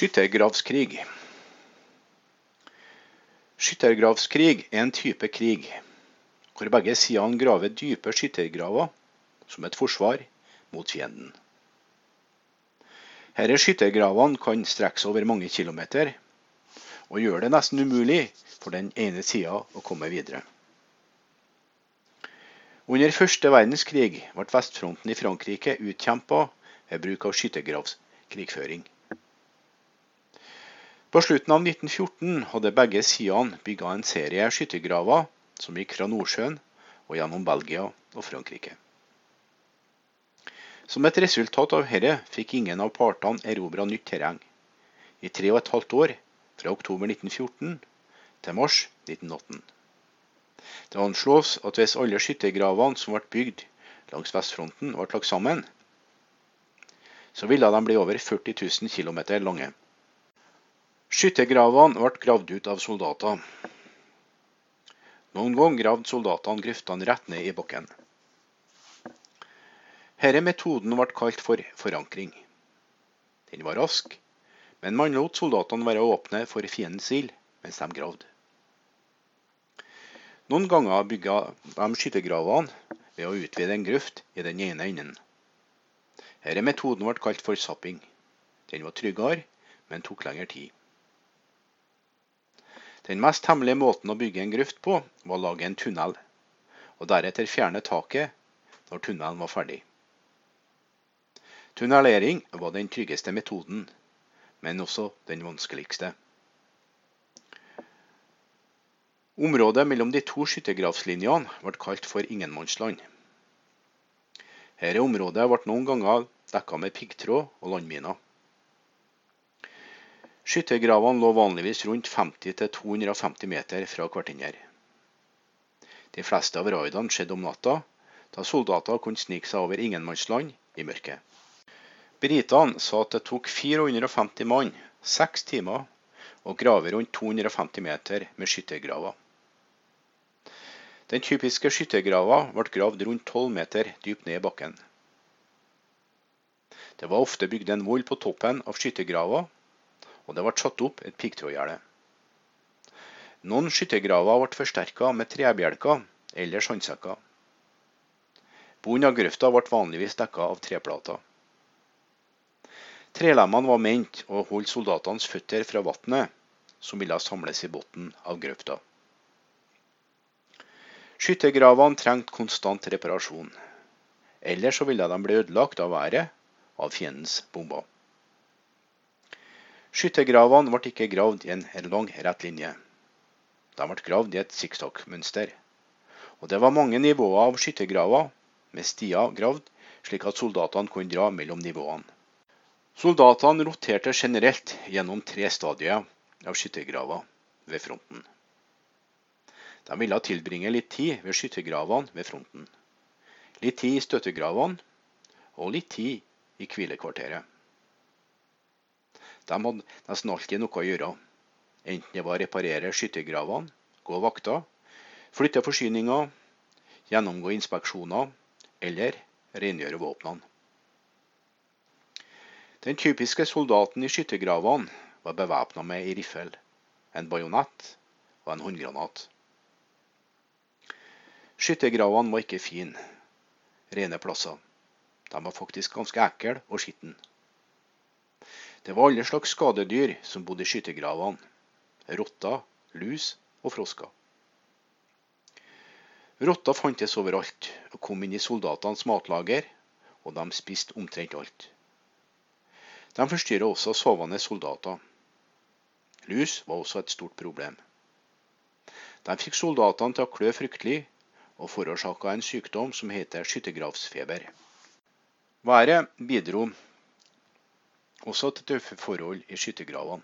Skyttergravskrig Skyttergravskrig er en type krig hvor begge sidene graver dype skyttergraver som et forsvar mot fienden. er skyttergravene kan strekke seg over mange kilometer, og gjør det nesten umulig for den ene sida å komme videre. Under første verdenskrig ble vestfronten i Frankrike utkjempa ved bruk av skyttergravskrigføring. På slutten av 1914 hadde begge sidene bygga en serie skyttergraver som gikk fra Nordsjøen og gjennom Belgia og Frankrike. Som et resultat av dette fikk ingen av partene erobra nytt terreng. I tre og et halvt år, fra oktober 1914 til mars 1918. Det anslås at hvis alle skyttergravene som ble bygd langs vestfronten ble lagt sammen, så ville de bli over 40 000 km lange. Skyttergravene ble gravd ut av soldater. Noen ganger gravde soldatene grøftene rett ned i bakken. Denne metoden ble kalt for forankring. Den var rask, men man lot soldatene være åpne for fiendens ild mens de gravde. Noen ganger bygga de skyttergravene ved å utvide en grøft i den ene enden. Denne metoden ble kalt for sapping. Den var tryggere, men tok lengre tid. Den mest hemmelige måten å bygge en grøft på, var å lage en tunnel, og deretter fjerne taket når tunnelen var ferdig. Tunnelering var den tryggeste metoden, men også den vanskeligste. Området mellom de to skyttergravslinjene ble kalt for ingenmannsland. Dette området ble noen ganger dekka med piggtråd og landminer. Skyttergravene lå vanligvis rundt 50-250 meter fra hverandre. De fleste av raidene skjedde om natta, da soldater kunne snike seg over ingenmannsland i mørket. Britene sa at det tok 450 mann seks timer å grave rundt 250 meter med skyttergraver. Den typiske skyttergrava ble gravd rundt 12 meter dypt ned i bakken. Det var ofte bygd en voll på toppen av skyttergrava og det ble satt opp et piggtrådgjerde. Noen skyttergraver ble forsterka med trebjelker eller sandsekker. Bunnen av grøfta ble vanligvis dekka av treplater. Trelemmene var ment å holde soldatenes føtter fra vannet, som ville samles i bunnen av grøfta. Skyttergravene trengte konstant reparasjon. Ellers ville de bli ødelagt av været av fiendens bomber. Skyttergravene ble ikke gravd i en lang, rett linje. De ble gravd i et sikksakkmønster. Og det var mange nivåer av skyttergraver, med stier gravd, slik at soldatene kunne dra mellom nivåene. Soldatene roterte generelt gjennom tre stadier av skyttergraver ved fronten. De ville tilbringe litt tid ved skyttergravene ved fronten. Litt tid i støttegravene og litt tid i hvilekvarteret. De hadde nesten alltid noe å gjøre. Enten det var å reparere skyttergravene, gå vakter, flytte forsyninger, gjennomgå inspeksjoner eller rengjøre våpnene. Den typiske soldaten i skyttergravene var bevæpna med ei riffel, en bajonett og en håndgranat. Skyttergravene var ikke fine, rene plasser. De var faktisk ganske ekle og skitne. Det var alle slags skadedyr som bodde i skyttergravene. Rotter, lus og frosker. Rotter fantes overalt og kom inn i soldatenes matlager, og de spiste omtrent alt. De forstyrra også sovende soldater. Lus var også et stort problem. De fikk soldatene til å klø fryktelig, og forårsaka en sykdom som heter skyttergravsfeber. Været bidro også til tøffe forhold i skyttergravene.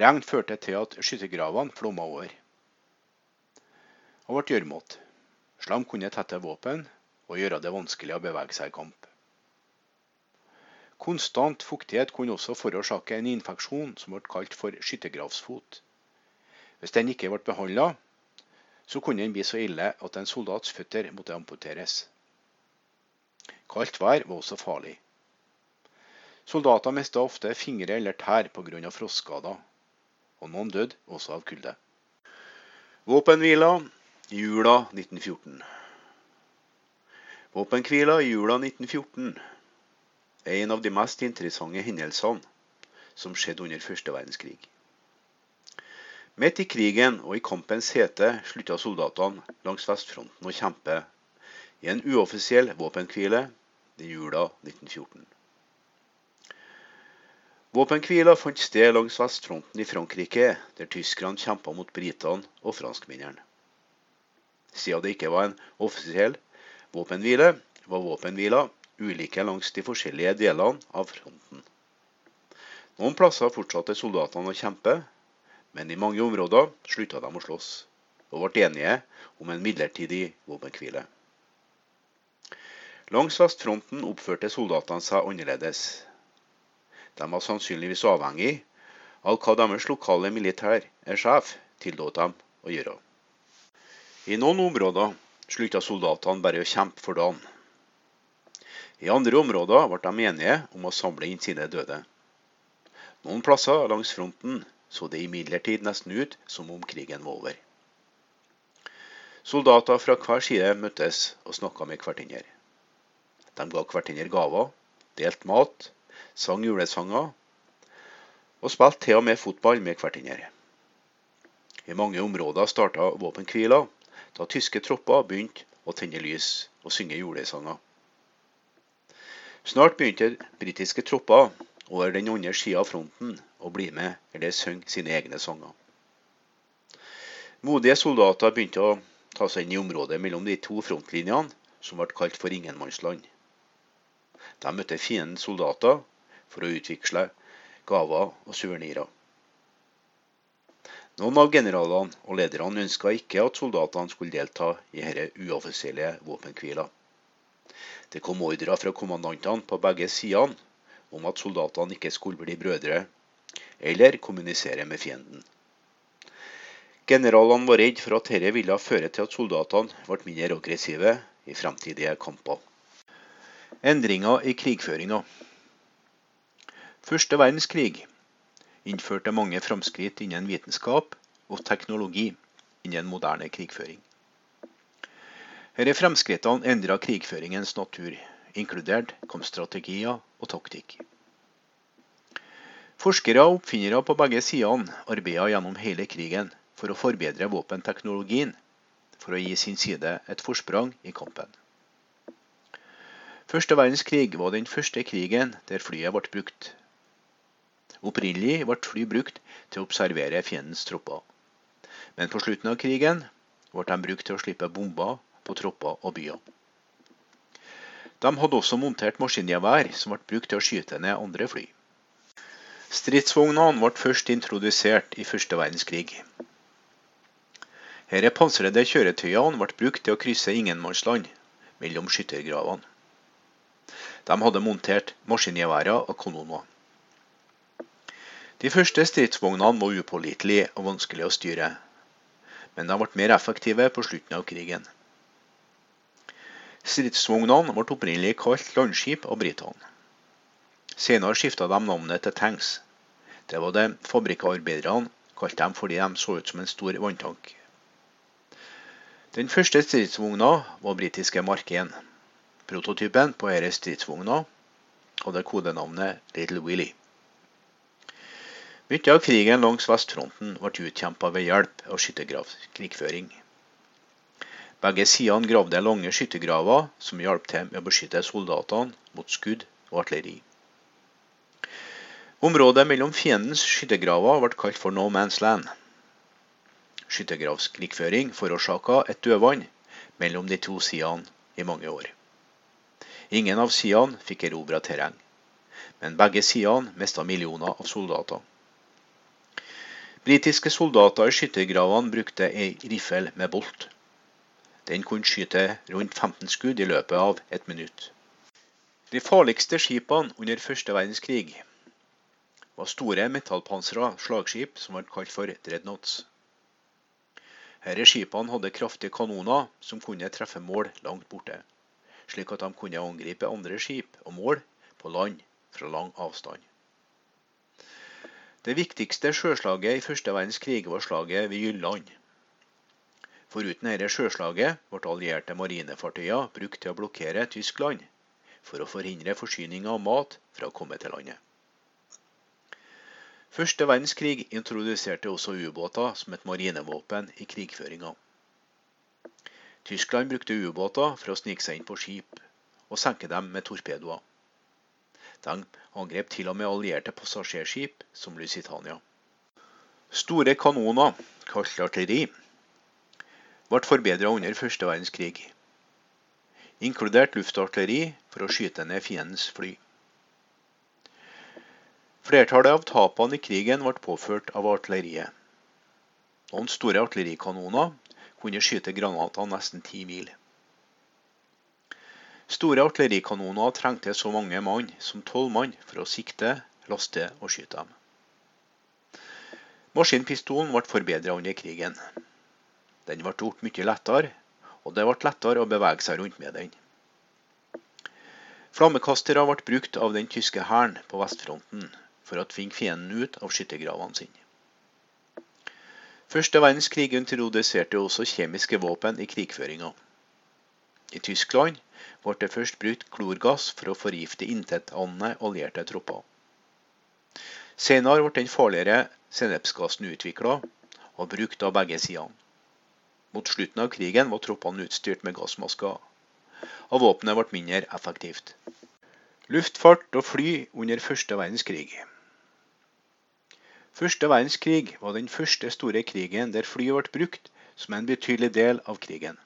Regn førte til at skyttergravene flomma over og ble gjørmete. Slam kunne tette våpen og gjøre det vanskelig å bevege seg i kamp. Konstant fuktighet kunne også forårsake en infeksjon som ble kalt for skyttergravsfot. Hvis den ikke ble behandla, så kunne den bli så ille at en soldats føtter måtte amputeres. Kaldt vær var også farlig. Soldater mista ofte fingre eller tær pga. frostskader, og noen døde også av kulde. Våpenhvila i jula 1914. Våpenhvila i jula 1914 er en av de mest interessante hendelsene som skjedde under første verdenskrig. Midt i krigen og i kampens hete slutta soldatene langs vestfronten å kjempe i en uoffisiell våpenhvile i jula 1914. Våpenhvila fant sted langs vestfronten i Frankrike, der tyskerne kjempa mot britene og franskmennene. Siden det ikke var en offisiell våpenhvile, var våpenhvila ulike langs de forskjellige delene av fronten. Noen plasser fortsatte soldatene å kjempe, men i mange områder slutta de å slåss, og ble enige om en midlertidig våpenhvile. Langs vestfronten oppførte soldatene seg annerledes. De var sannsynligvis avhengig av hva deres lokale militær sjef tillot dem å gjøre. I noen områder slutta soldatene bare å kjempe for dagen. I andre områder ble de enige om å samle inn sine døde. Noen plasser langs fronten så det imidlertid nesten ut som om krigen var over. Soldater fra hver side møttes og snakka med hverandre. De ga hverandre gaver, delte mat, sang julesanger og spilte til og med fotball med hverandre. I mange områder starta våpenhvila da tyske tropper begynte å tenne lys og synge julesanger. Snart begynte britiske tropper over den andre sida av fronten å bli med eller synge sine egne sanger. Modige soldater begynte å ta seg inn i området mellom de to frontlinjene, som ble kalt for ingenmannsland. De møtte fiendens soldater for å utvikle gaver og suvenirer. Noen av generalene og lederne ønska ikke at soldatene skulle delta i denne uoffisielle våpenhvila. Det kom ordrer fra kommandantene på begge sidene om at soldatene ikke skulle bli brødre eller kommunisere med fienden. Generalene var redd for at dette ville føre til at soldatene ble mindre aggressive i fremtidige kamper. Endringer i krigføringa. Første verdenskrig innførte mange framskritt innen vitenskap og teknologi innen moderne krigføring. Disse fremskrittene endra krigføringens natur, inkludert kampstrategier og taktikk. Forskere og oppfinnere på begge sidene arbeidet gjennom hele krigen for å forbedre våpenteknologien for å gi sin side et forsprang i kampen. Første verdenskrig var den første krigen der flyet ble brukt. Opprinnelig ble fly brukt til å observere fiendens tropper, men på slutten av krigen ble de brukt til å slippe bomber på tropper og byer. De hadde også montert maskingevær som ble brukt til å skyte ned andre fly. Stridsvognene ble først introdusert i første verdenskrig. Disse pansrede kjøretøyene ble brukt til å krysse ingenmannsland mellom skyttergravene. De hadde montert maskingeværer og kanoner. De første stridsvognene var upålitelige og vanskelig å styre, men de ble mer effektive på slutten av krigen. Stridsvognene ble opprinnelig kalt landskip av britene. Senere skifta de navnet til tanks. Det var det fabrikkarbeiderne kalte dem fordi de så ut som en stor vanntank. Den første stridsvogna var britiske Mark 1. Prototypen på denne stridsvogna hadde kodenavnet Little Willy. Mye av krigen langs vestfronten ble utkjempa ved hjelp av skyttergravkrigføring. Begge sidene gravde lange skyttergraver som hjalp til med å beskytte soldatene mot skudd og artilleri. Området mellom fiendens skyttergraver ble kalt for No Man's Land. Skyttergravskrigføring forårsaka et dødvann mellom de to sidene i mange år. Ingen av sidene fikk erobra terreng, men begge sidene mista millioner av soldater. Britiske soldater i skyttergravene brukte ei riffel med bolt. Den kunne skyte rundt 15 skudd i løpet av et minutt. De farligste skipene under første verdenskrig var store metallpansra slagskip som ble kalt for dreadnoughts. Disse skipene hadde kraftige kanoner som kunne treffe mål langt borte, slik at de kunne angripe andre skip og mål på land fra lang avstand. Det viktigste sjøslaget i første verdenskrig var slaget ved Jylland. Foruten dette sjøslaget ble allierte marinefartøyer brukt til å blokkere Tyskland for å forhindre forsyning av mat fra å komme til landet. Første verdenskrig introduserte også ubåter som et marinevåpen i krigføringa. Tyskland brukte ubåter for å snike seg inn på skip og senke dem med torpedoer. De angrep til og med allierte passasjerskip som Lusitania. Store kanoner, kalt artilleri, ble forbedra under første verdenskrig, inkludert luftartilleri for å skyte ned fiendens fly. Flertallet av tapene i krigen ble påført av artilleriet. Noen store artillerikanoner kunne skyte granater nesten ti mil. Store artillerikanoner trengte så mange mann som tolv mann for å sikte, laste og skyte dem. Maskinpistolen ble forbedret under krigen. Den ble gjort mye lettere, og det ble lettere å bevege seg rundt med den. Flammekastere ble brukt av den tyske hæren på vestfronten for å tvinge fienden ut av skyttergravene sine. Første verdenskrig introduserte også kjemiske våpen i krigføringa. I Tyskland ble det først brukt klorgass for å forgifte intetanende allierte tropper. Senere ble den farligere sennepsgassen utvikla og brukt av begge sidene. Mot slutten av krigen var troppene utstyrt med gassmasker, og våpenet ble mindre effektivt. Luftfart og fly under første verdenskrig. Første verdenskrig var den første store krigen der fly ble brukt som en betydelig del av krigen.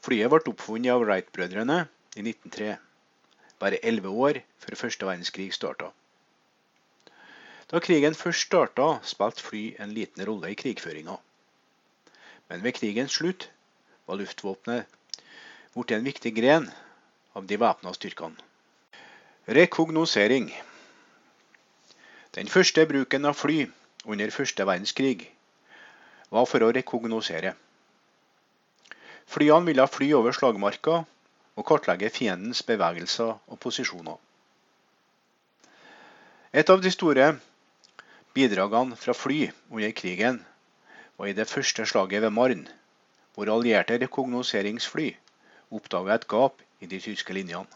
Flyet ble oppfunnet av Wright-brødrene i 1903, bare elleve år før første verdenskrig starta. Da krigen først starta, spilte fly en liten rolle i krigføringa. Men ved krigens slutt var luftvåpenet blitt en viktig gren av de væpna styrkene. Rekognosering. Den første bruken av fly under første verdenskrig var for å rekognosere. Flyene ville fly over slagmarka og kartlegge fiendens bevegelser og posisjoner. Et av de store bidragene fra fly under krigen var i det første slaget ved Marn, hvor allierte rekognoseringsfly oppdaga et gap i de tyske linjene.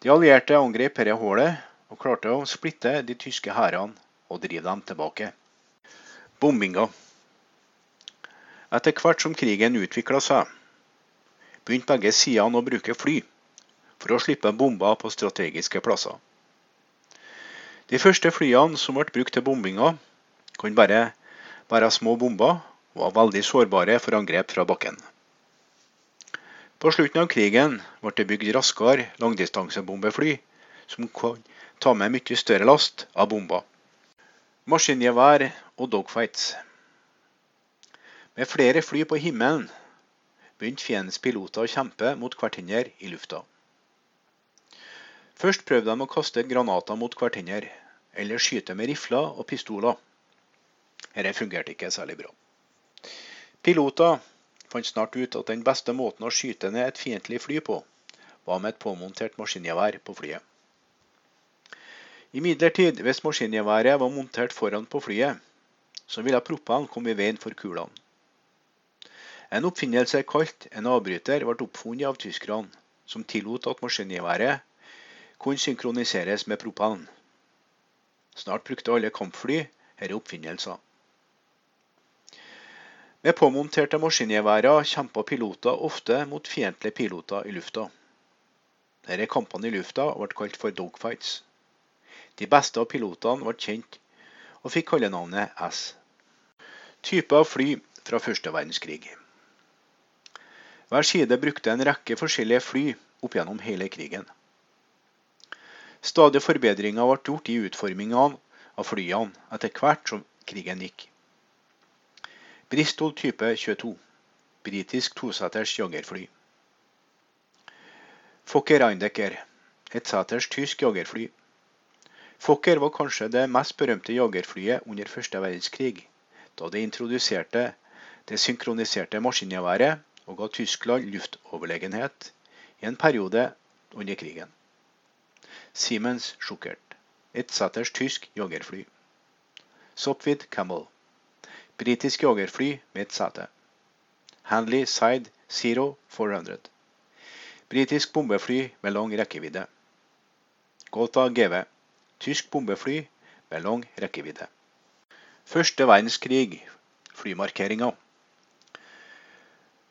De allierte angrep dette hullet og klarte å splitte de tyske hærene og drive dem tilbake. Bombinga. Etter hvert som krigen utvikla seg, begynte begge sidene å bruke fly for å slippe bomber på strategiske plasser. De første flyene som ble brukt til bombinga, kunne bare være små bomber og var veldig sårbare for angrep fra bakken. På slutten av krigen ble det bygd raskere langdistansebombefly som kunne ta med mye større last av bomber. Maskingevær og dogfights. Med flere fly på himmelen begynte fiendens piloter å kjempe mot hverandre i lufta. Først prøvde de å kaste granater mot hverandre, eller skyte med rifler og pistoler. Dette fungerte ikke særlig bra. Piloter fant snart ut at den beste måten å skyte ned et fiendtlig fly på, var med et påmontert maskingevær på flyet. Imidlertid, hvis maskingeværet var montert foran på flyet, så ville propellen komme i veien for kulene. En oppfinnelse kalt en avbryter ble oppfunnet av tyskerne, som tillot at maskingeværet kunne synkroniseres med propellen. Snart brukte alle kampfly disse oppfinnelser. Med påmonterte maskingeværer kjempa piloter ofte mot fiendtlige piloter i lufta. Disse kampene i lufta ble kalt for dogfights. De beste av pilotene ble kjent og fikk kallenavnet S. Type av fly fra første verdenskrig. Hver side brukte en rekke forskjellige fly opp gjennom hele krigen. Stadige forbedringer ble gjort i utforminga av flyene etter hvert som krigen gikk. Bristol type 22. Britisk toseters jagerfly. Fokker Eindecker. Et seters tysk jagerfly. Fokker var kanskje det mest berømte jagerflyet under første verdenskrig, da det introduserte det synkroniserte maskingeværet og ga Tyskland luftoverlegenhet i en periode under krigen. Siemens Schuckert, ettseters tysk jagerfly. Sopwith Camel, britisk jagerfly med ett sete. Handley Side Zero 400, britisk bombefly med lang rekkevidde. Gotha GV, tysk bombefly med lang rekkevidde. Første verdenskrig, flymarkeringer.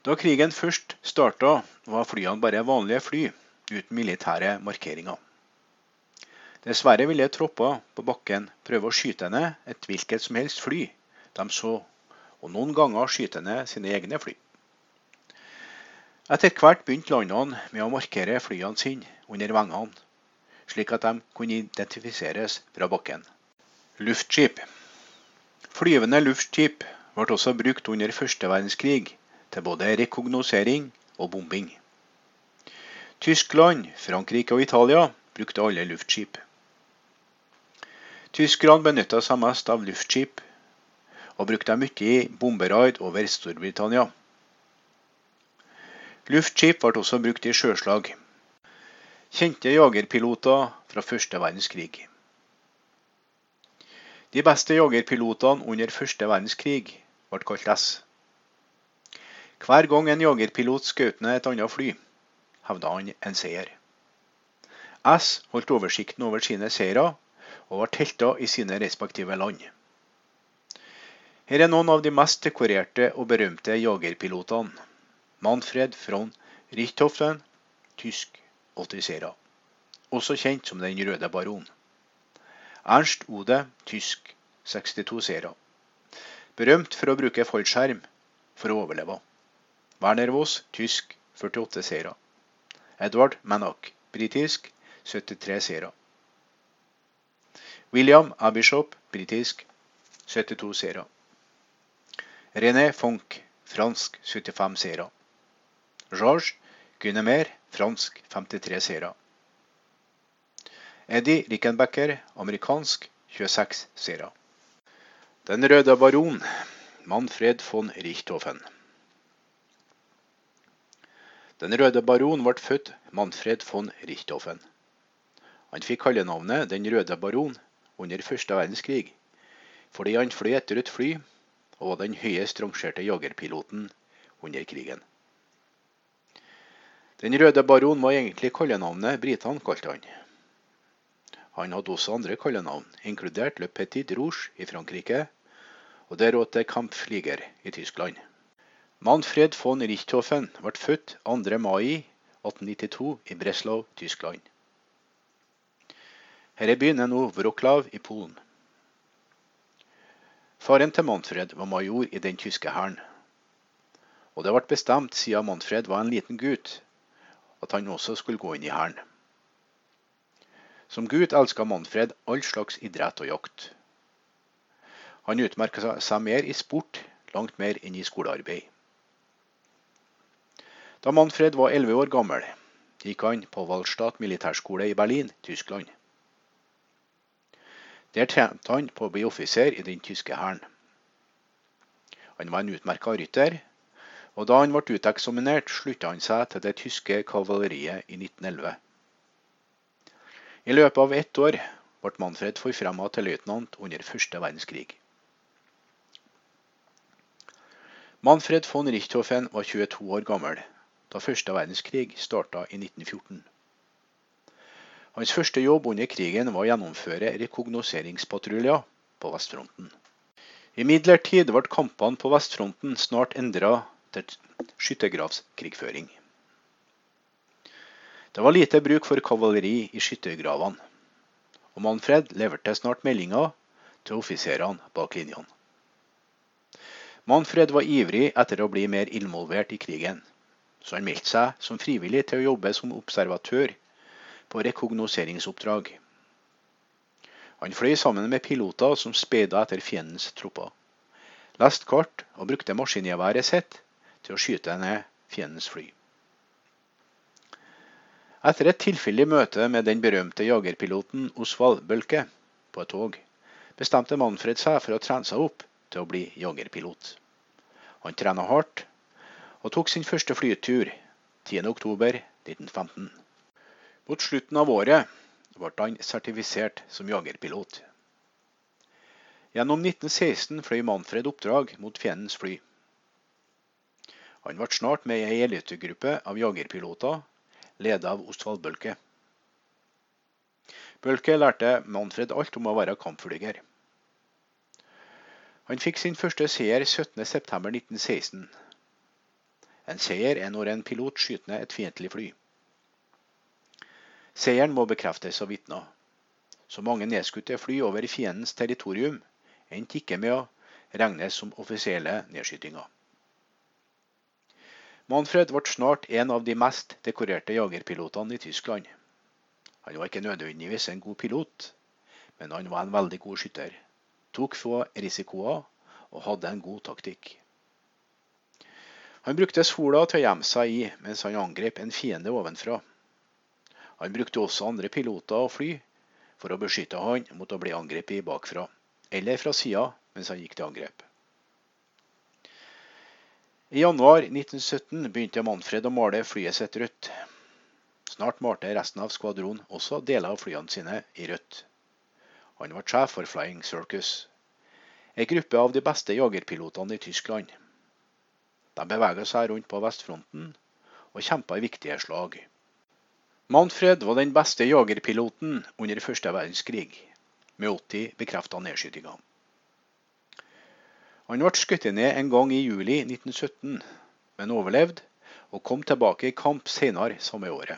Da krigen først starta, var flyene bare vanlige fly uten militære markeringer. Dessverre ville tropper på bakken prøve å skyte ned et hvilket som helst fly de så, og noen ganger skyte ned sine egne fly. Etter hvert begynte landene med å markere flyene sine under vengene, slik at de kunne identifiseres fra bakken. Luftskip. Flyvende luftskip ble også brukt under første verdenskrig til både rekognosering og bombing. Tyskland, Frankrike og Italia brukte alle luftskip. Tyskerne benytta seg mest av luftskip, og brukte dem mye i bomberaid over Storbritannia. Luftskip ble også brukt i sjøslag. Kjente jagerpiloter fra første verdenskrig. De beste jagerpilotene under første verdenskrig ble kalt S. Hver gang en jagerpilot skjøt ned et annet fly, hevda han en seier. S holdt oversikten over sine seire og var telta i sine respektive land. Her er noen av de mest dekorerte og berømte jagerpilotene. Manfred von Richthofen, tysk 80. Også kjent som Den røde baron. Ernst Ode, tysk 62 seire. Berømt for å bruke fallskjerm for å overleve. Werner Voss, tysk 48 seire. Edward Mannock, britisk 73 seire. William Abishop, britisk 72 seire. René Fonck, fransk 75 seire. Georges Gunnemer, fransk 53 seire. Eddie Rickenbacker, amerikansk 26 seire. Den røde baron, Manfred von Richthofen. Den røde baron ble født Manfred von Richthofen. Han fikk kallenavnet Den røde baron under første verdenskrig fordi han fløy et fly og var den høyest rangerte jagerpiloten under krigen. Den røde baron var egentlig kallenavnet britene kalte han. Han hadde også andre kallenavn, inkludert Le Petit Rouge i Frankrike og Der Rote Kampflieger i Tyskland. Manfred von Richthofen ble født 2. mai 1892 i Breslau, Tyskland. Denne byen er nå Wroclaw i Polen. Faren til Manfred var major i den tyske hæren. Og det ble bestemt siden Manfred var en liten gutt, at han også skulle gå inn i hæren. Som gutt elska Manfred all slags idrett og jakt. Han utmerka seg mer i sport, langt mer enn i skolearbeid. Da Manfred var elleve år gammel, gikk han på Wallstadt militærskole i Berlin, Tyskland. Der trente han på å bli offiser i den tyske hæren. Han var en utmerka rytter, og da han ble uteksaminert, slutta han seg til det tyske kavaleriet i 1911. I løpet av ett år ble Manfred forfremma til løytnant under første verdenskrig. Manfred von Richthofen var 22 år gammel da første verdenskrig starta i 1914. Hans første jobb under krigen var å gjennomføre rekognoseringspatruljer på vestfronten. Imidlertid ble kampene på vestfronten snart endra skyttergravskrigføring. Det var lite bruk for kavaleri i skyttergravene, og Manfred leverte snart meldinger til offiserene bak linjene. Manfred var ivrig etter å bli mer involvert i krigen, så han meldte seg som frivillig til å jobbe som observatør på rekognoseringsoppdrag. Han fløy sammen med piloter som speida etter fiendens tropper, leste kart og brukte maskingeværet sitt til å skyte ned fiendens fly. Etter et tilfeldig møte med den berømte jagerpiloten Osvald Bølke på et tog, bestemte Manfred seg for å trene seg opp til å bli jagerpilot. Han trena hardt og tok sin første flytur 10.10.1915. Mot slutten av året ble han sertifisert som jagerpilot. Gjennom 1916 fløy Manfred oppdrag mot fiendens fly. Han ble snart med i ei elitegruppe av jagerpiloter, ledet av Ostvald Bølke. Bølke lærte Manfred alt om å være kampflyger. Han fikk sin første seier 17.9.1916. En seier er når en pilot skyter ned et fiendtlig fly. Seieren må bekreftes av vitner. Så mange nedskutte fly over fiendens territorium endte ikke med å regnes som offisielle nedskytinger. Manfred ble snart en av de mest dekorerte jagerpilotene i Tyskland. Han var ikke nødvendigvis en god pilot, men han var en veldig god skytter. Tok få risikoer og hadde en god taktikk. Han brukte sola til å gjemme seg i mens han angrep en fiende ovenfra. Han brukte også andre piloter og fly for å beskytte han mot å bli angrepet bakfra eller fra sida mens han gikk til angrep. I januar 1917 begynte Manfred å male flyet sitt rødt. Snart malte resten av skvadronen også deler av flyene sine i rødt. Han ble sjef for Flying Circus, en gruppe av de beste jagerpilotene i Tyskland. De beveget seg rundt på vestfronten og kjempa i viktige slag. Manfred var den beste jagerpiloten under første verdenskrig, med 80 bekrefta nedskytinger. Han ble skutt ned en gang i juli 1917, men overlevde og kom tilbake i kamp senere samme året.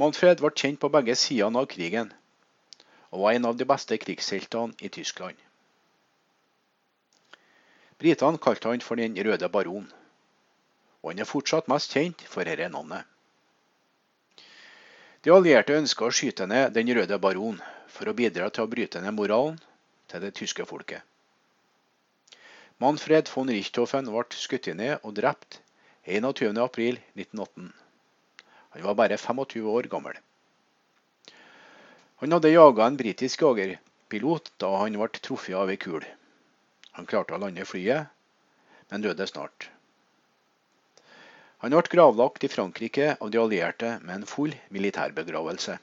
Manfred ble kjent på begge sidene av krigen, og var en av de beste krigsheltene i Tyskland. Britene kalte han for Den røde baron og han er fortsatt mest kjent for dette navnet. De allierte ønska å skyte ned Den røde baron for å bidra til å bryte ned moralen til det tyske folket. Manfred von Richthofen ble skutt ned og drept 21.4.1918. Han var bare 25 år gammel. Han hadde jaga en britisk jagerpilot da han ble truffet av ei kul. Han klarte å lande flyet, men døde snart. Han ble gravlagt i Frankrike av de allierte med en full militærbegravelse.